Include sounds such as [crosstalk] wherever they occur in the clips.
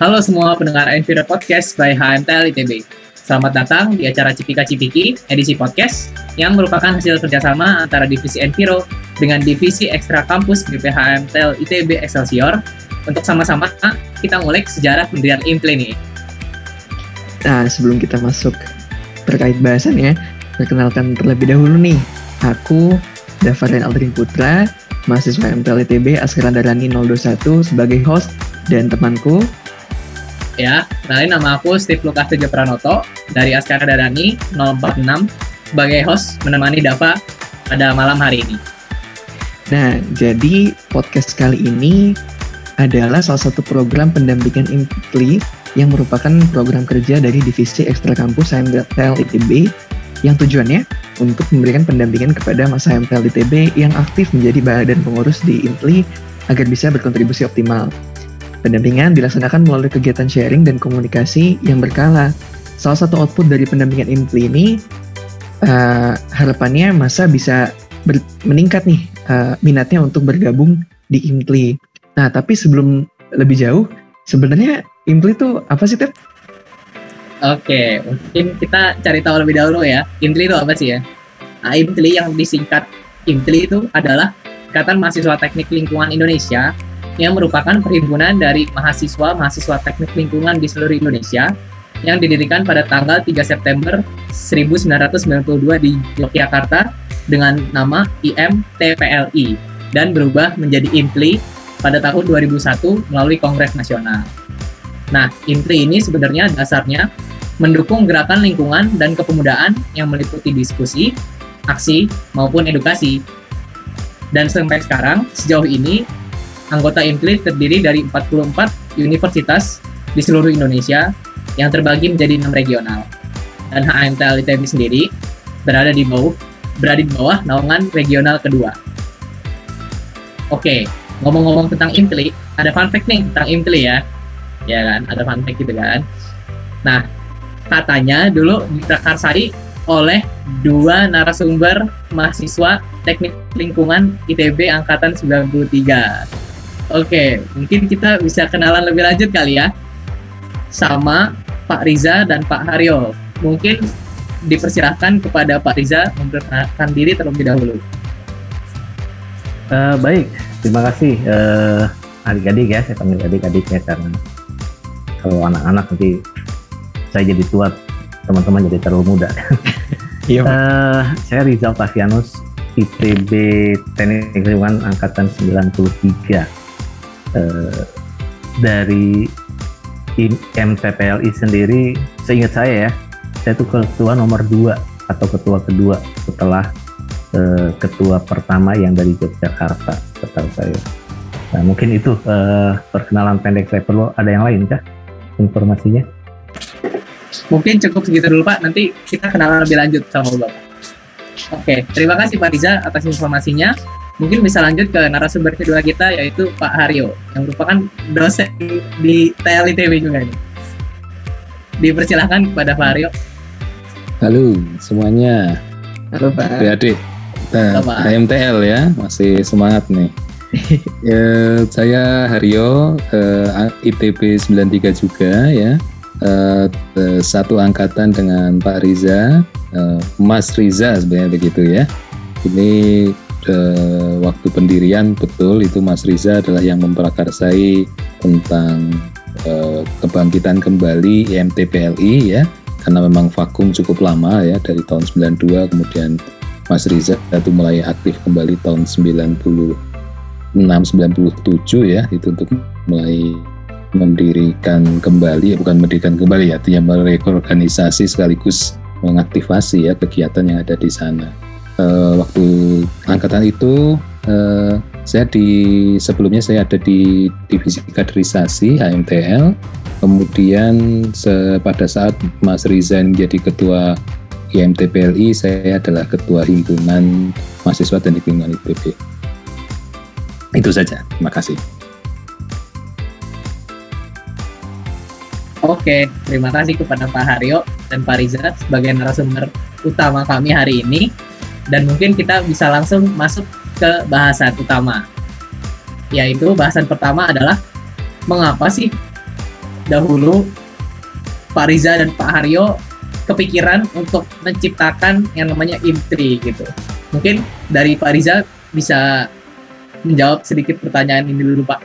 Halo semua pendengar Enviro Podcast by HMTL ITB. Selamat datang di acara Cipika Cipiki edisi podcast yang merupakan hasil kerjasama antara Divisi Enviro dengan Divisi Ekstra Kampus BPHMTL ITB Excelsior untuk sama-sama kita ngulik sejarah pendirian IMPLE nih. Nah, sebelum kita masuk terkait bahasannya, perkenalkan terlebih dahulu nih. Aku, Davarian Aldrin Putra, mahasiswa MTL ITB Askaran Darani 021 sebagai host dan temanku Ya, kenalin nama aku Steve Lukas Tejo Pranoto dari Askara Darani 046 sebagai host menemani Dava pada malam hari ini. Nah, jadi podcast kali ini adalah salah satu program pendampingan Impli yang merupakan program kerja dari Divisi Ekstra Kampus HMTL ITB yang tujuannya untuk memberikan pendampingan kepada masa HMTL ITB yang aktif menjadi badan pengurus di Impli agar bisa berkontribusi optimal. Pendampingan dilaksanakan melalui kegiatan sharing dan komunikasi yang berkala. Salah satu output dari pendampingan IMPLI ini uh, harapannya masa bisa meningkat nih uh, minatnya untuk bergabung di IMPLI. Nah, tapi sebelum lebih jauh, sebenarnya IMPLI itu apa sih, Tep? Oke, mungkin kita cari tahu lebih dahulu ya. IMPLI itu apa sih ya? Nah, IMPLI yang disingkat IMPLI itu adalah Ikatan Mahasiswa Teknik Lingkungan Indonesia yang merupakan perhimpunan dari mahasiswa-mahasiswa teknik lingkungan di seluruh Indonesia yang didirikan pada tanggal 3 September 1992 di Yogyakarta dengan nama IMTPLI dan berubah menjadi IMPLI pada tahun 2001 melalui Kongres Nasional. Nah, IMPLI ini sebenarnya dasarnya mendukung gerakan lingkungan dan kepemudaan yang meliputi diskusi, aksi, maupun edukasi. Dan sampai sekarang, sejauh ini anggota IMPLI terdiri dari 44 universitas di seluruh Indonesia yang terbagi menjadi enam regional. Dan HMTL ITB sendiri berada di bawah berada di bawah naungan regional kedua. Oke, ngomong-ngomong tentang IMPLI, ada fun fact nih tentang IMPLI ya. Ya kan, ada fun fact gitu kan. Nah, katanya dulu diprakarsai oleh dua narasumber mahasiswa teknik lingkungan ITB angkatan 93 Oke, mungkin kita bisa kenalan lebih lanjut kali ya sama Pak Riza dan Pak Haryo. Mungkin dipersilahkan kepada Pak Riza memperkenalkan diri terlebih dahulu. Uh, baik, terima kasih uh, adik-adik ya, saya panggil adik-adik ya karena kalau anak-anak nanti saya jadi tua, teman-teman jadi terlalu muda. Iya. uh, saya Rizal Pasianus, ITB Teknik Lingkungan Angkatan 93 Eh, dari MTPLI sendiri, seingat saya ya, saya itu ketua nomor dua atau ketua kedua setelah uh, ketua pertama yang dari Yogyakarta, setahu saya. Nah, mungkin itu uh, perkenalan pendek saya perlu ada yang lain kah informasinya? Mungkin cukup segitu dulu Pak, nanti kita kenalan lebih lanjut sama Bapak. Oke, terima kasih Pak Riza atas informasinya mungkin bisa lanjut ke narasumber kedua kita yaitu Pak Haryo yang merupakan dosen di TLITB juga ini. Dipersilahkan kepada Pak Haryo. Halo semuanya. Halo Pak. Adik-adik. Nah, HMTL ya, masih semangat nih. [laughs] ya, saya Haryo, uh, ITB 93 juga ya. Uh, satu angkatan dengan Pak Riza, uh, Mas Riza sebenarnya begitu ya. Ini uh, waktu pendirian betul itu Mas Riza adalah yang memprakarsai tentang uh, kebangkitan kembali IMTPLI ya. Karena memang vakum cukup lama ya dari tahun 92 kemudian Mas Riza itu mulai aktif kembali tahun 96 97 ya itu untuk mulai mendirikan kembali ya bukan mendirikan kembali ya artinya mereorganisasi sekaligus mengaktifasi ya kegiatan yang ada di sana uh, waktu angkatan itu uh, saya di sebelumnya saya ada di divisi kaderisasi HMTL kemudian se, pada saat Mas Riza menjadi ketua IMTPLI saya adalah ketua himpunan mahasiswa dan lingkungan ITB itu saja. Terima kasih. Oke, terima kasih kepada Pak Haryo dan Pak Riza sebagai narasumber utama kami hari ini dan mungkin kita bisa langsung masuk ke bahasan utama yaitu bahasan pertama adalah mengapa sih dahulu Pak Riza dan Pak Haryo kepikiran untuk menciptakan yang namanya IM3 gitu. Mungkin dari Pak Riza bisa menjawab sedikit pertanyaan ini dulu Pak.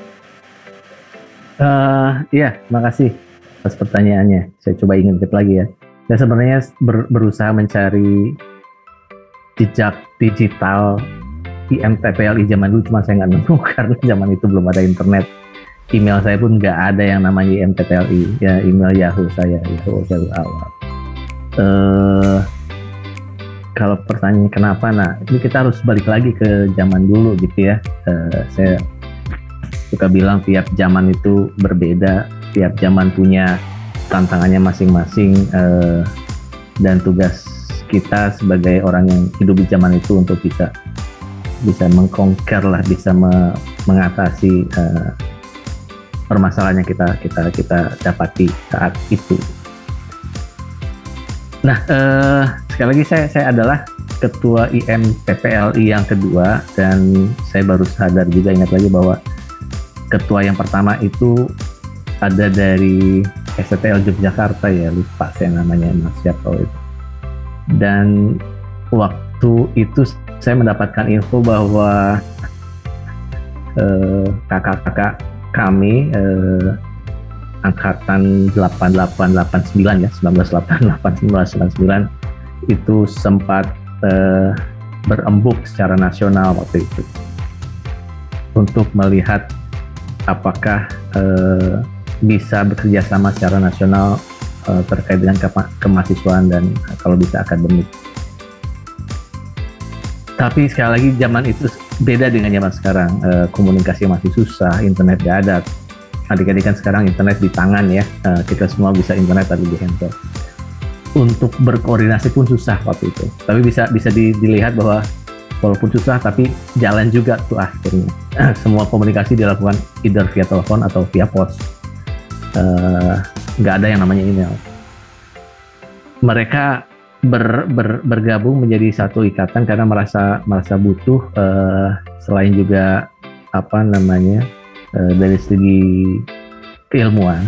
Uh, iya, makasih atas pertanyaannya. Saya coba ingat lagi ya. Dan sebenarnya ber, berusaha mencari jejak digital IMTPLI zaman dulu, cuma saya nggak nemu [laughs] karena zaman itu belum ada internet. Email saya pun nggak ada yang namanya MTTLI ya email Yahoo saya Yahoo Yahoo awal. Uh, kalau pertanyaan kenapa nah ini kita harus balik lagi ke zaman dulu gitu ya. Uh, saya suka bilang tiap zaman itu berbeda tiap zaman punya tantangannya masing-masing uh, dan tugas kita sebagai orang yang hidup di zaman itu untuk bisa bisa mengkonker lah bisa me, mengatasi uh, permasalahan kita kita kita dapati saat itu. Nah, eh, sekali lagi saya saya adalah ketua IM PPLI yang kedua dan saya baru sadar juga ingat lagi bahwa ketua yang pertama itu ada dari STL Yogyakarta ya lupa saya namanya Mas siapa itu. Dan waktu itu saya mendapatkan info bahwa eh, kakak-kakak kami eh, angkatan 8889 ya 1988 itu sempat eh, berembuk secara nasional waktu itu. Untuk melihat apakah eh, bisa bekerja sama secara nasional eh, terkait dengan ke kemahasiswaan dan kalau bisa akademik. Tapi sekali lagi zaman itu beda dengan zaman sekarang. Uh, komunikasi masih susah internet gak ada. Adik-adik kan sekarang internet di tangan ya. Uh, kita semua bisa internet tapi di handphone. Untuk berkoordinasi pun susah waktu itu. Tapi bisa bisa di, dilihat bahwa walaupun susah tapi jalan juga tuh akhirnya. [clears throat] Semua komunikasi dilakukan either via telepon atau via pos nggak uh, ada yang namanya email. Mereka ber, ber, bergabung menjadi satu ikatan karena merasa merasa butuh uh, selain juga apa namanya uh, dari segi keilmuan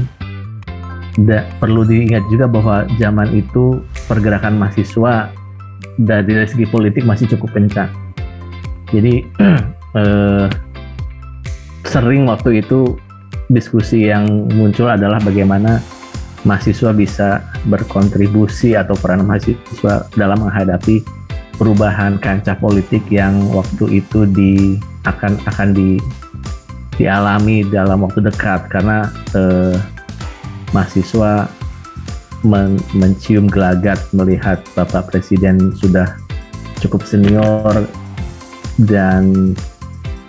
da, perlu diingat juga bahwa zaman itu pergerakan mahasiswa dari segi politik masih cukup kencang. Jadi uh, [clears throat] sering waktu itu diskusi yang muncul adalah bagaimana mahasiswa bisa berkontribusi atau peran mahasiswa dalam menghadapi perubahan kancah politik yang waktu itu di akan akan di dialami dalam waktu dekat. Karena eh, mahasiswa men, mencium gelagat melihat Bapak Presiden sudah cukup senior dan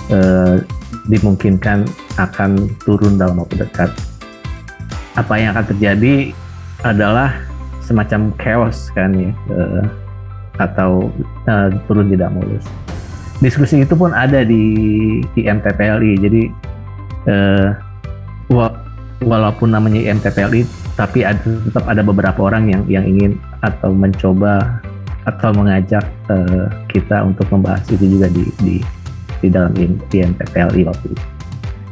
eh, dimungkinkan akan turun dalam waktu dekat apa yang akan terjadi adalah semacam chaos kan ya uh, atau uh, turun tidak mulus. Diskusi itu pun ada di IMTPLI. Jadi uh, walaupun namanya IMTPLI, tapi ada, tetap ada beberapa orang yang yang ingin atau mencoba atau mengajak uh, kita untuk membahas itu juga di di di dalam IMTPLI waktu itu.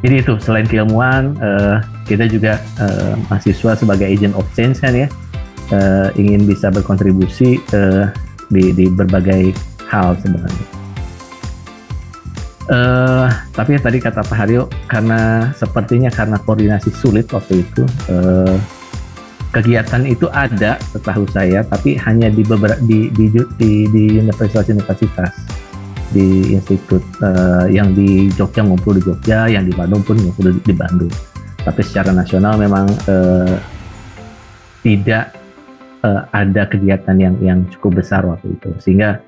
Jadi itu selain keilmuan, uh, kita juga uh, mahasiswa sebagai agent of change kan ya uh, ingin bisa berkontribusi uh, di, di berbagai hal sebenarnya. Uh, tapi tadi kata Pak Haryo karena sepertinya karena koordinasi sulit waktu itu uh, kegiatan itu ada setahu saya tapi hanya di beberapa di di di, di universitas-universitas di institut uh, yang di Jogja ngumpul di Jogja, yang di Bandung pun ngumpul di, Bandung. Tapi secara nasional memang uh, tidak uh, ada kegiatan yang yang cukup besar waktu itu. Sehingga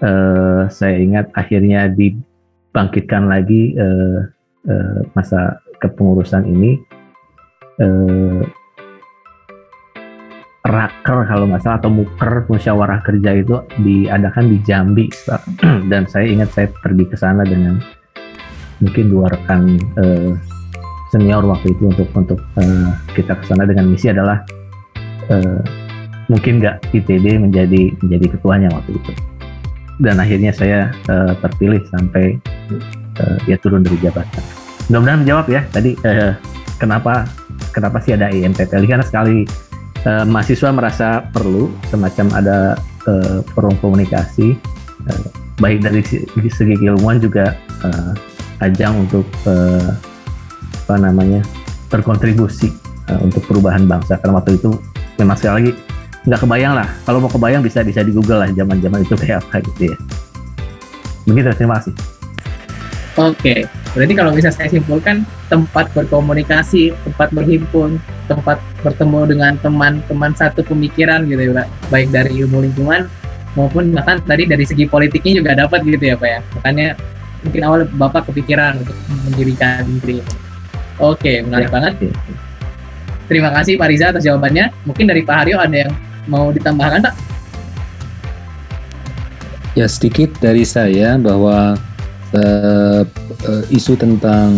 uh, saya ingat akhirnya dibangkitkan lagi uh, uh, masa kepengurusan ini uh, raker kalau nggak salah atau muker musyawarah kerja itu diadakan di Jambi [clears throat] dan saya ingat saya pergi ke sana dengan mungkin dua rekan uh, senior waktu itu untuk untuk uh, kita ke sana dengan misi adalah uh, mungkin nggak ITB menjadi menjadi ketuanya waktu itu. Dan akhirnya saya uh, terpilih sampai uh, ya turun dari jabatan. Mudah-mudahan menjawab ya tadi uh, kenapa kenapa sih ada IMTTL karena sekali uh, mahasiswa merasa perlu semacam ada uh, forum komunikasi. Uh, baik dari segi keilmuan juga uh, ajang untuk uh, apa namanya berkontribusi uh, untuk perubahan bangsa. Karena waktu itu memang sekali lagi nggak kebayang lah. Kalau mau kebayang bisa bisa di Google lah zaman zaman itu kayak apa gitu ya. Begitu terima kasih oke berarti kalau bisa saya simpulkan tempat berkomunikasi tempat berhimpun tempat bertemu dengan teman-teman satu pemikiran gitu ya Pak. Baik dari ilmu lingkungan maupun bahkan tadi dari segi politiknya juga dapat gitu ya Pak ya. Makanya mungkin awal Bapak kepikiran untuk mendirikan ini. Oke menarik ya. banget. terima kasih Pak Riza atas jawabannya. Mungkin dari Pak Haryo ada yang mau ditambahkan Pak? Ya sedikit dari saya bahwa uh, isu tentang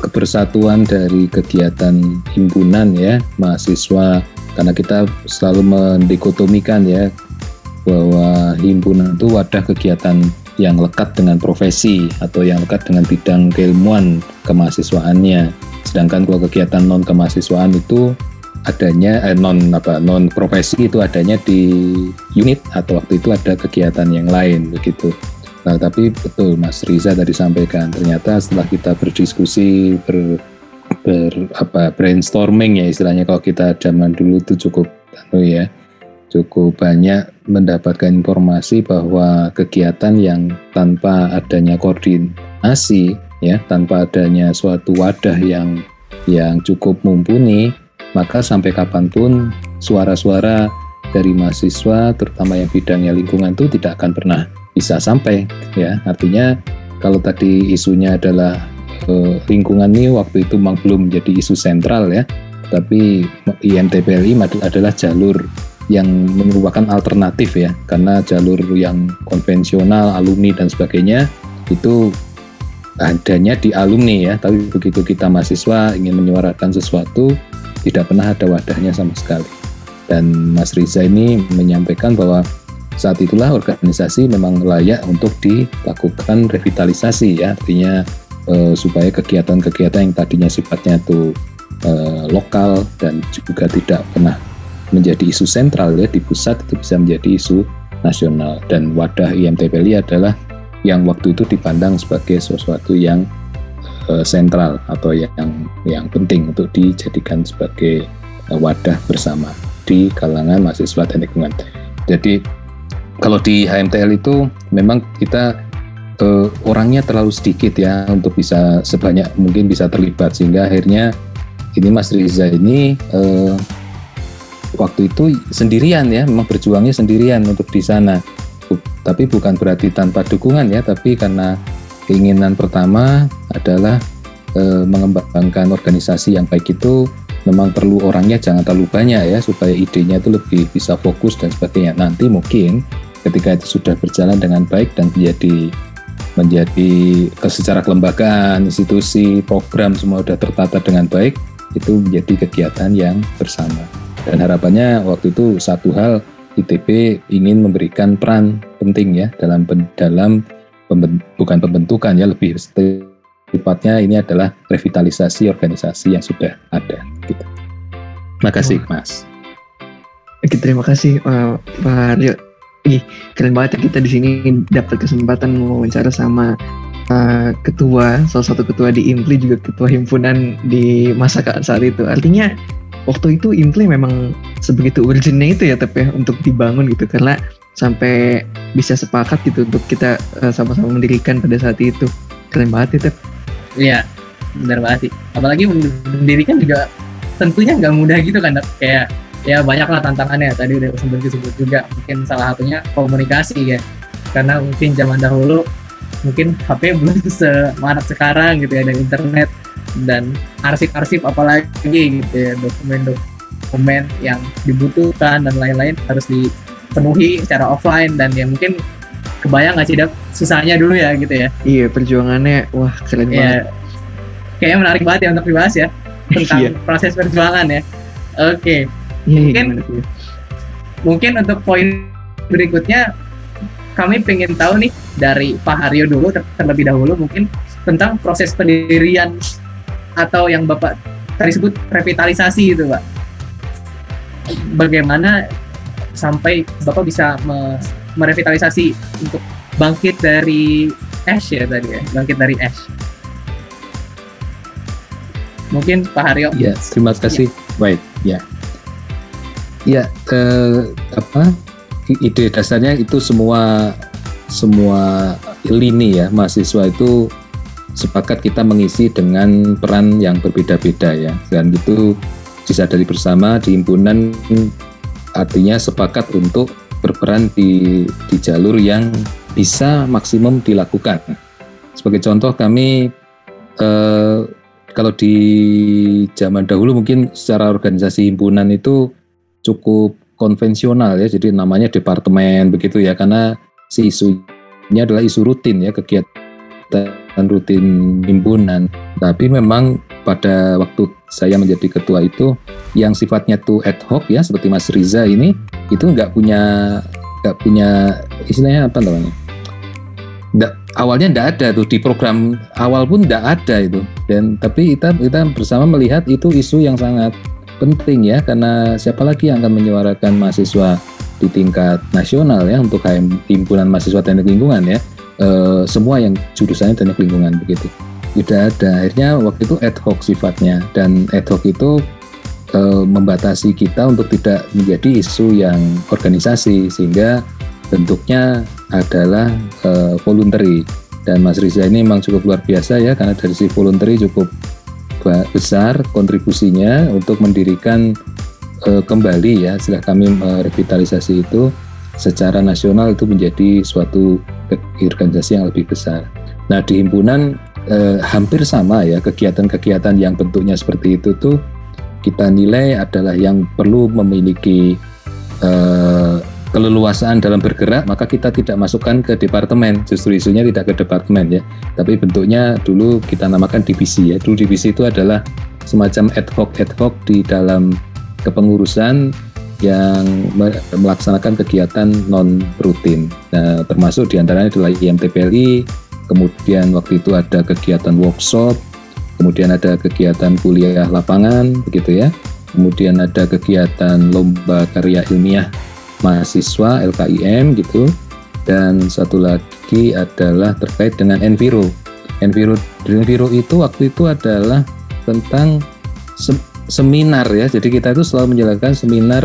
kebersatuan dari kegiatan himpunan ya mahasiswa karena kita selalu mendikotomikan ya bahwa himpunan itu wadah kegiatan yang lekat dengan profesi atau yang lekat dengan bidang keilmuan kemahasiswaannya. Sedangkan kalau kegiatan non kemahasiswaan itu adanya eh, non apa non profesi itu adanya di unit atau waktu itu ada kegiatan yang lain begitu. Nah, tapi betul Mas Riza tadi sampaikan ternyata setelah kita berdiskusi ber, ber apa brainstorming ya istilahnya kalau kita zaman dulu itu cukup anu ya cukup banyak mendapatkan informasi bahwa kegiatan yang tanpa adanya koordinasi ya tanpa adanya suatu wadah yang yang cukup mumpuni maka sampai kapan pun suara-suara dari mahasiswa terutama yang bidangnya lingkungan itu tidak akan pernah bisa sampai ya. Artinya kalau tadi isunya adalah eh, lingkungan ini waktu itu memang belum menjadi isu sentral ya. Tapi IMTPLI adalah jalur yang merupakan alternatif ya. Karena jalur yang konvensional alumni dan sebagainya itu adanya di alumni ya. Tapi begitu kita mahasiswa ingin menyuarakan sesuatu tidak pernah ada wadahnya sama sekali. Dan Mas Riza ini menyampaikan bahwa saat itulah organisasi memang layak untuk dilakukan revitalisasi ya, artinya eh, supaya kegiatan-kegiatan yang tadinya sifatnya itu eh, lokal dan juga tidak pernah menjadi isu sentral ya di pusat itu bisa menjadi isu nasional dan wadah IMTPLI adalah yang waktu itu dipandang sebagai sesuatu yang uh, sentral atau yang yang penting untuk dijadikan sebagai uh, wadah bersama di kalangan mahasiswa dan lingkungan. Jadi kalau di HMTL itu memang kita uh, orangnya terlalu sedikit ya untuk bisa sebanyak mungkin bisa terlibat sehingga akhirnya ini Mas Riza ini uh, waktu itu sendirian ya memang berjuangnya sendirian untuk di sana tapi bukan berarti tanpa dukungan ya tapi karena keinginan pertama adalah e, mengembangkan organisasi yang baik itu memang perlu orangnya jangan terlalu banyak ya supaya idenya itu lebih bisa fokus dan sebagainya. Nanti mungkin ketika itu sudah berjalan dengan baik dan menjadi menjadi secara kelembagaan, institusi, program semua sudah tertata dengan baik, itu menjadi kegiatan yang bersama. Dan harapannya waktu itu satu hal ITB ingin memberikan peran penting ya dalam dalam pemben, bukan pembentukan ya lebih sifatnya ini adalah revitalisasi organisasi yang sudah ada gitu. Terima kasih. Mas. Oke, terima kasih uh, Pak Aryo. Ih, keren banget ya kita di sini dapat kesempatan wawancara sama uh, ketua, salah satu ketua di Impli juga ketua himpunan di masa saat itu. Artinya waktu itu Impli memang sebegitu urgentnya itu ya tapi ya, untuk dibangun gitu. Karena sampai bisa sepakat gitu untuk kita uh, sama-sama mendirikan pada saat itu. Keren banget itu iya benar banget sih. Apalagi mendirikan juga tentunya nggak mudah gitu kan kayak ya banyak lah tantangannya. Tadi udah sempat disebut juga mungkin salah satunya komunikasi ya. Karena mungkin zaman dahulu mungkin HP belum [laughs] semarak sekarang gitu ya dan internet dan arsip-arsip apalagi gitu ya dokumen-dokumen yang dibutuhkan dan lain-lain harus di penuhi secara offline dan ya mungkin kebayang nggak sih dap? Susahnya dulu ya gitu ya. Iya perjuangannya wah keren ya, banget. Kayaknya menarik banget ya untuk dibahas ya [laughs] tentang iya. proses perjuangan ya. Oke. okay. Iya, iya mungkin iya. mungkin untuk poin berikutnya kami pengen tahu nih dari Pak Haryo dulu ter terlebih dahulu mungkin tentang proses pendirian atau yang Bapak tadi sebut revitalisasi itu pak. Bagaimana sampai bapak bisa me merevitalisasi untuk bangkit dari ash ya tadi ya bangkit dari ash? Mungkin Pak Haryo. Ya terima kasih. Ya. baik ya ya eh, apa ide dasarnya itu semua semua lini ya mahasiswa itu sepakat kita mengisi dengan peran yang berbeda-beda ya dan itu disadari bersama di himpunan artinya sepakat untuk berperan di di jalur yang bisa maksimum dilakukan. Sebagai contoh kami eh, kalau di zaman dahulu mungkin secara organisasi himpunan itu cukup konvensional ya, jadi namanya departemen begitu ya, karena si isunya adalah isu rutin ya, kegiatan rutin himpunan. Tapi memang pada waktu saya menjadi ketua itu, yang sifatnya tuh ad hoc ya, seperti Mas Riza ini, itu nggak punya nggak punya istilahnya apa namanya? Nggak, awalnya nggak ada tuh di program awal pun nggak ada itu dan tapi kita kita bersama melihat itu isu yang sangat penting ya karena siapa lagi yang akan menyuarakan mahasiswa di tingkat nasional ya untuk HM himpunan mahasiswa teknik lingkungan ya. E, semua yang jurusannya teknik lingkungan begitu. Tidak ada akhirnya waktu itu ad hoc sifatnya dan ad hoc itu e, membatasi kita untuk tidak menjadi isu yang organisasi sehingga bentuknya adalah e, voluntary. Dan Mas Riza ini memang cukup luar biasa ya karena dari si voluntary cukup besar kontribusinya untuk mendirikan uh, kembali ya setelah kami merevitalisasi itu secara nasional itu menjadi suatu organisasi yang lebih besar. Nah di himpunan eh, hampir sama ya kegiatan-kegiatan yang bentuknya seperti itu tuh kita nilai adalah yang perlu memiliki eh, keleluasaan dalam bergerak maka kita tidak masukkan ke departemen. Justru isunya tidak ke departemen ya. Tapi bentuknya dulu kita namakan divisi ya. Dulu divisi itu adalah semacam ad hoc ad hoc di dalam kepengurusan yang melaksanakan kegiatan non rutin nah, termasuk di antaranya adalah IMTPLI kemudian waktu itu ada kegiatan workshop kemudian ada kegiatan kuliah lapangan begitu ya. Kemudian ada kegiatan lomba karya ilmiah mahasiswa LKIM gitu dan satu lagi adalah terkait dengan Enviro. Enviro Enviro itu waktu itu adalah tentang seminar ya. Jadi kita itu selalu menjalankan seminar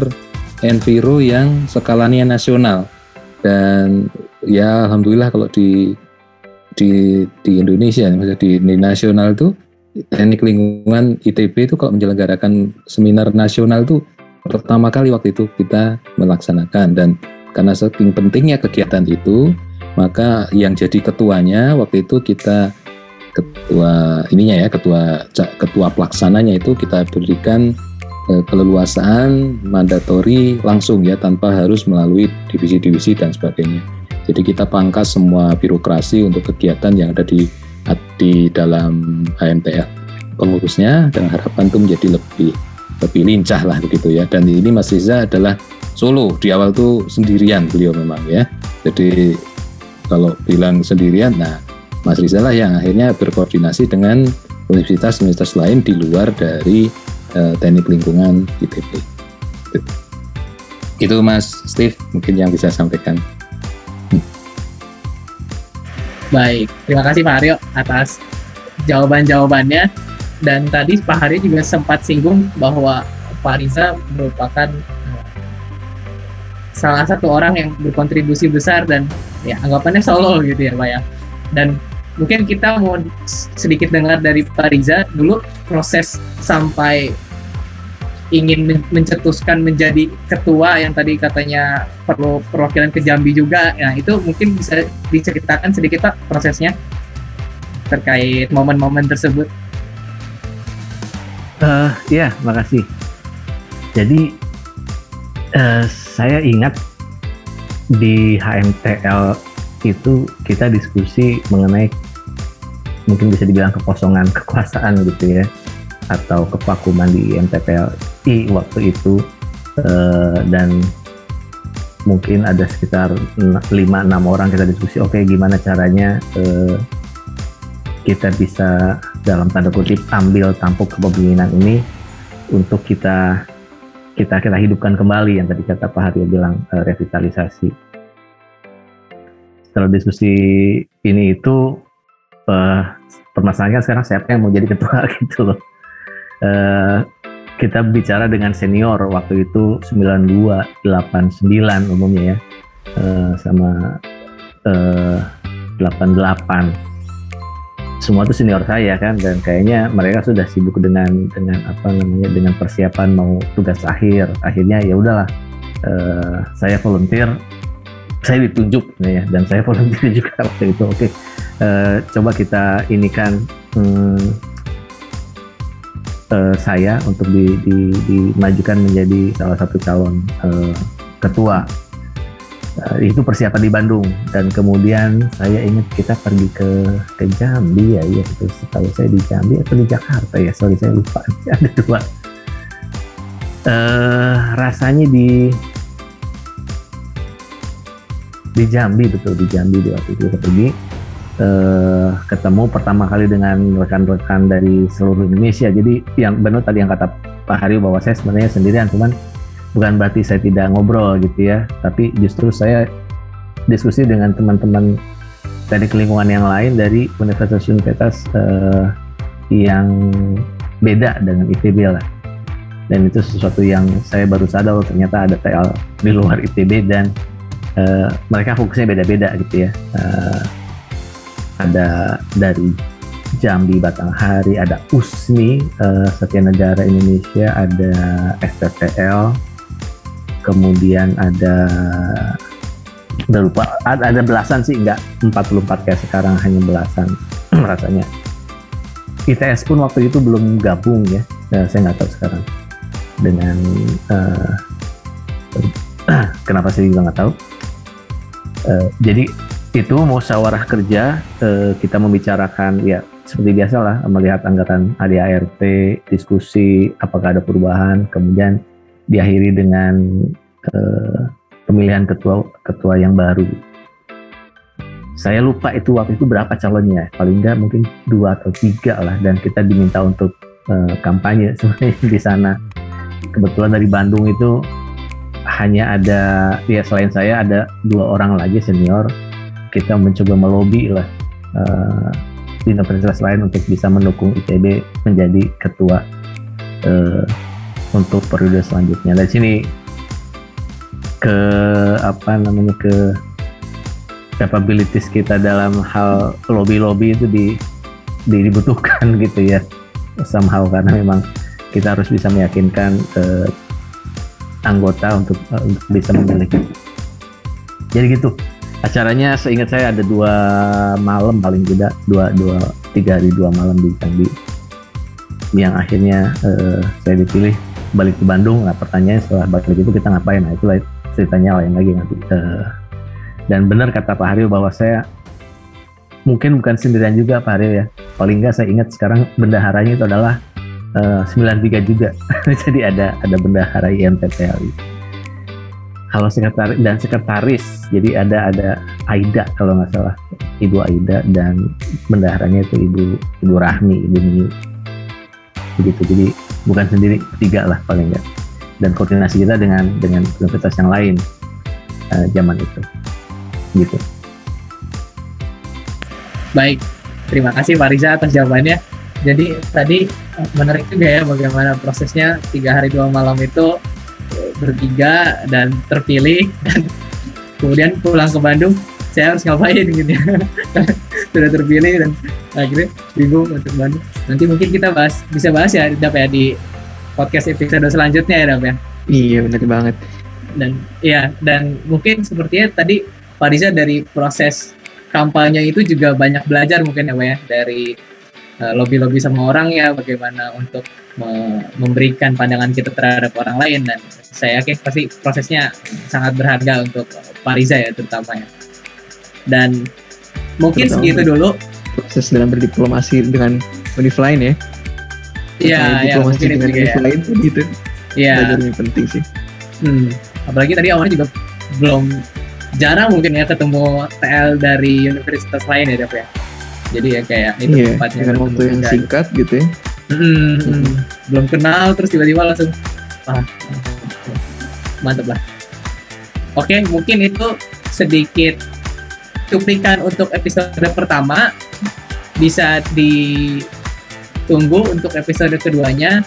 Enviro yang skalanya nasional. Dan ya alhamdulillah kalau di di di Indonesia di, di nasional itu teknik lingkungan ITB itu kalau menyelenggarakan seminar nasional itu pertama kali waktu itu kita melaksanakan dan karena saking pentingnya kegiatan itu maka yang jadi ketuanya waktu itu kita ketua ininya ya ketua ketua pelaksananya itu kita berikan eh, keleluasaan mandatori langsung ya tanpa harus melalui divisi-divisi dan sebagainya. Jadi kita pangkas semua birokrasi untuk kegiatan yang ada di di dalam HMTL pengurusnya dan harapan itu menjadi lebih lebih lincah lah begitu ya. Dan ini Mas Riza adalah solo di awal tuh sendirian beliau memang ya. Jadi kalau bilang sendirian, nah Mas Riza lah yang akhirnya berkoordinasi dengan universitas-universitas lain di luar dari uh, teknik lingkungan ITB. Itu Mas Steve mungkin yang bisa sampaikan. Baik, terima kasih Pak Aryo atas jawaban-jawabannya dan tadi Pak Hari juga sempat singgung bahwa Pak Riza merupakan eh, salah satu orang yang berkontribusi besar dan ya anggapannya solo gitu ya Pak ya. Dan mungkin kita mau sedikit dengar dari Pak Riza dulu proses sampai ingin mencetuskan menjadi ketua yang tadi katanya perlu perwakilan ke Jambi juga. Ya itu mungkin bisa diceritakan sedikit Pak prosesnya terkait momen-momen tersebut. Uh, ya, makasih. Jadi uh, saya ingat di HMTL itu kita diskusi mengenai mungkin bisa dibilang kekosongan kekuasaan gitu ya atau kevakuman di MTPLI waktu itu uh, dan mungkin ada sekitar 5-6 orang kita diskusi oke okay, gimana caranya uh, kita bisa dalam tanda kutip ambil tampuk kepemimpinan ini untuk kita kita kita hidupkan kembali yang tadi kata Pak Haryo bilang uh, revitalisasi. Setelah diskusi ini itu uh, permasalahannya sekarang siapa yang mau jadi ketua [laughs] gitu loh. Uh, kita bicara dengan senior waktu itu 92, 89 umumnya ya, uh, sama uh, 88 semua itu senior saya kan dan kayaknya mereka sudah sibuk dengan dengan apa namanya dengan persiapan mau tugas akhir. Akhirnya ya udahlah uh, saya volunteer saya ditunjuk ya dan saya [laughs] volunteer juga waktu itu. Oke okay, uh, eh, coba kita ini kan hmm, uh, saya untuk di, di, dimajukan menjadi salah satu calon uh, ketua uh, itu persiapan di Bandung. Dan kemudian saya ingat kita pergi ke ke Jambi ya ya itu setahu saya di Jambi atau di Jakarta ya? Sorry saya lupa. [laughs] Ada dua. Uh, rasanya di di Jambi betul di Jambi di waktu itu kita pergi. Uh, ketemu pertama kali dengan rekan-rekan dari seluruh Indonesia. Jadi yang benar tadi yang kata Pak Hari bahwa saya sebenarnya sendirian cuman bukan berarti saya tidak ngobrol gitu ya, tapi justru saya diskusi dengan teman-teman dari lingkungan yang lain dari universitas-universitas uh, yang beda dengan ITB lah. Dan itu sesuatu yang saya baru sadar ternyata ada TL di luar ITB dan uh, mereka fokusnya beda-beda gitu ya. Uh, ada dari Jambi Batanghari, ada USMI, uh, Satya Negara Indonesia, ada STTL, kemudian ada udah lupa ada, belasan sih enggak 44 kayak sekarang hanya belasan [clears throat] rasanya. ITS pun waktu itu belum gabung ya nah, saya nggak tahu sekarang. Dengan uh, [clears throat] kenapa saya juga nggak tahu. Uh, jadi itu musyawarah kerja uh, kita membicarakan ya seperti biasa lah melihat anggaran ADART diskusi apakah ada perubahan kemudian diakhiri dengan uh, pemilihan ketua ketua yang baru. Saya lupa itu waktu itu berapa calonnya, paling nggak mungkin dua atau tiga lah, dan kita diminta untuk uh, kampanye sebenarnya [laughs] di sana. Kebetulan dari Bandung itu hanya ada, ya selain saya ada dua orang lagi senior. Kita mencoba melobi lah uh, di universitas lain untuk bisa mendukung ITB menjadi ketua uh, untuk periode selanjutnya. Dari sini ke apa namanya ke capabilities kita dalam hal lobby-lobby itu di, di dibutuhkan [laughs] gitu ya somehow karena memang kita harus bisa meyakinkan uh, anggota untuk, uh, untuk bisa memiliki. Jadi gitu acaranya seingat saya ada dua malam paling tidak dua dua tiga hari dua malam di yang akhirnya uh, saya dipilih balik ke Bandung nah pertanyaan setelah balik itu kita ngapain? Nah itu ceritanya lain lagi nanti. Uh, dan benar kata Pak Haryo bahwa saya mungkin bukan sendirian juga Pak Haryo ya. Paling nggak saya ingat sekarang bendaharanya itu adalah uh, eh, 93 juga. [laughs] Jadi ada ada bendahara IMPTLI kalau sekretaris dan sekretaris. Jadi ada ada Aida kalau nggak salah. Ibu Aida dan bendaharanya itu Ibu Ibu Rahmi Ibu Mimi begitu. Jadi bukan sendiri tiga lah paling nggak. Dan koordinasi kita dengan dengan universitas yang lain uh, zaman itu. Gitu. Baik terima kasih Pak Riza atas jawabannya. Jadi tadi menarik juga ya bagaimana prosesnya tiga hari dua malam itu bertiga dan terpilih. Dan [laughs] kemudian pulang ke Bandung saya harus ngapain gitu ya? [laughs] Sudah terpilih dan akhirnya bingung untuk Bandung nanti mungkin kita bahas bisa bahas ya dapat ya di podcast episode selanjutnya ya Dam ya. Iya benar banget. Dan ya dan mungkin sepertinya tadi Pak Riza dari proses kampanye itu juga banyak belajar mungkin ya Pak ya dari uh, lobby-lobby sama orang ya bagaimana untuk me memberikan pandangan kita terhadap orang lain dan saya yakin pasti prosesnya sangat berharga untuk Pak Riza ya terutama ya. Dan mungkin segitu dulu proses dalam berdiplomasi dengan univ lain ya Iya, iya, mungkin itu juga ya. lain gitu. Iya. Belajar penting sih. Hmm. Apalagi tadi awalnya juga belum jarang mungkin ya ketemu TL dari universitas lain ya, Dev ya. jadi ya kayak itu iya, tempatnya dengan waktu yang singkat gitu ya hmm, hmm. belum kenal terus tiba-tiba langsung ah mantap lah oke mungkin itu sedikit cuplikan untuk episode pertama bisa ditunggu untuk episode keduanya.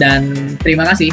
Dan terima kasih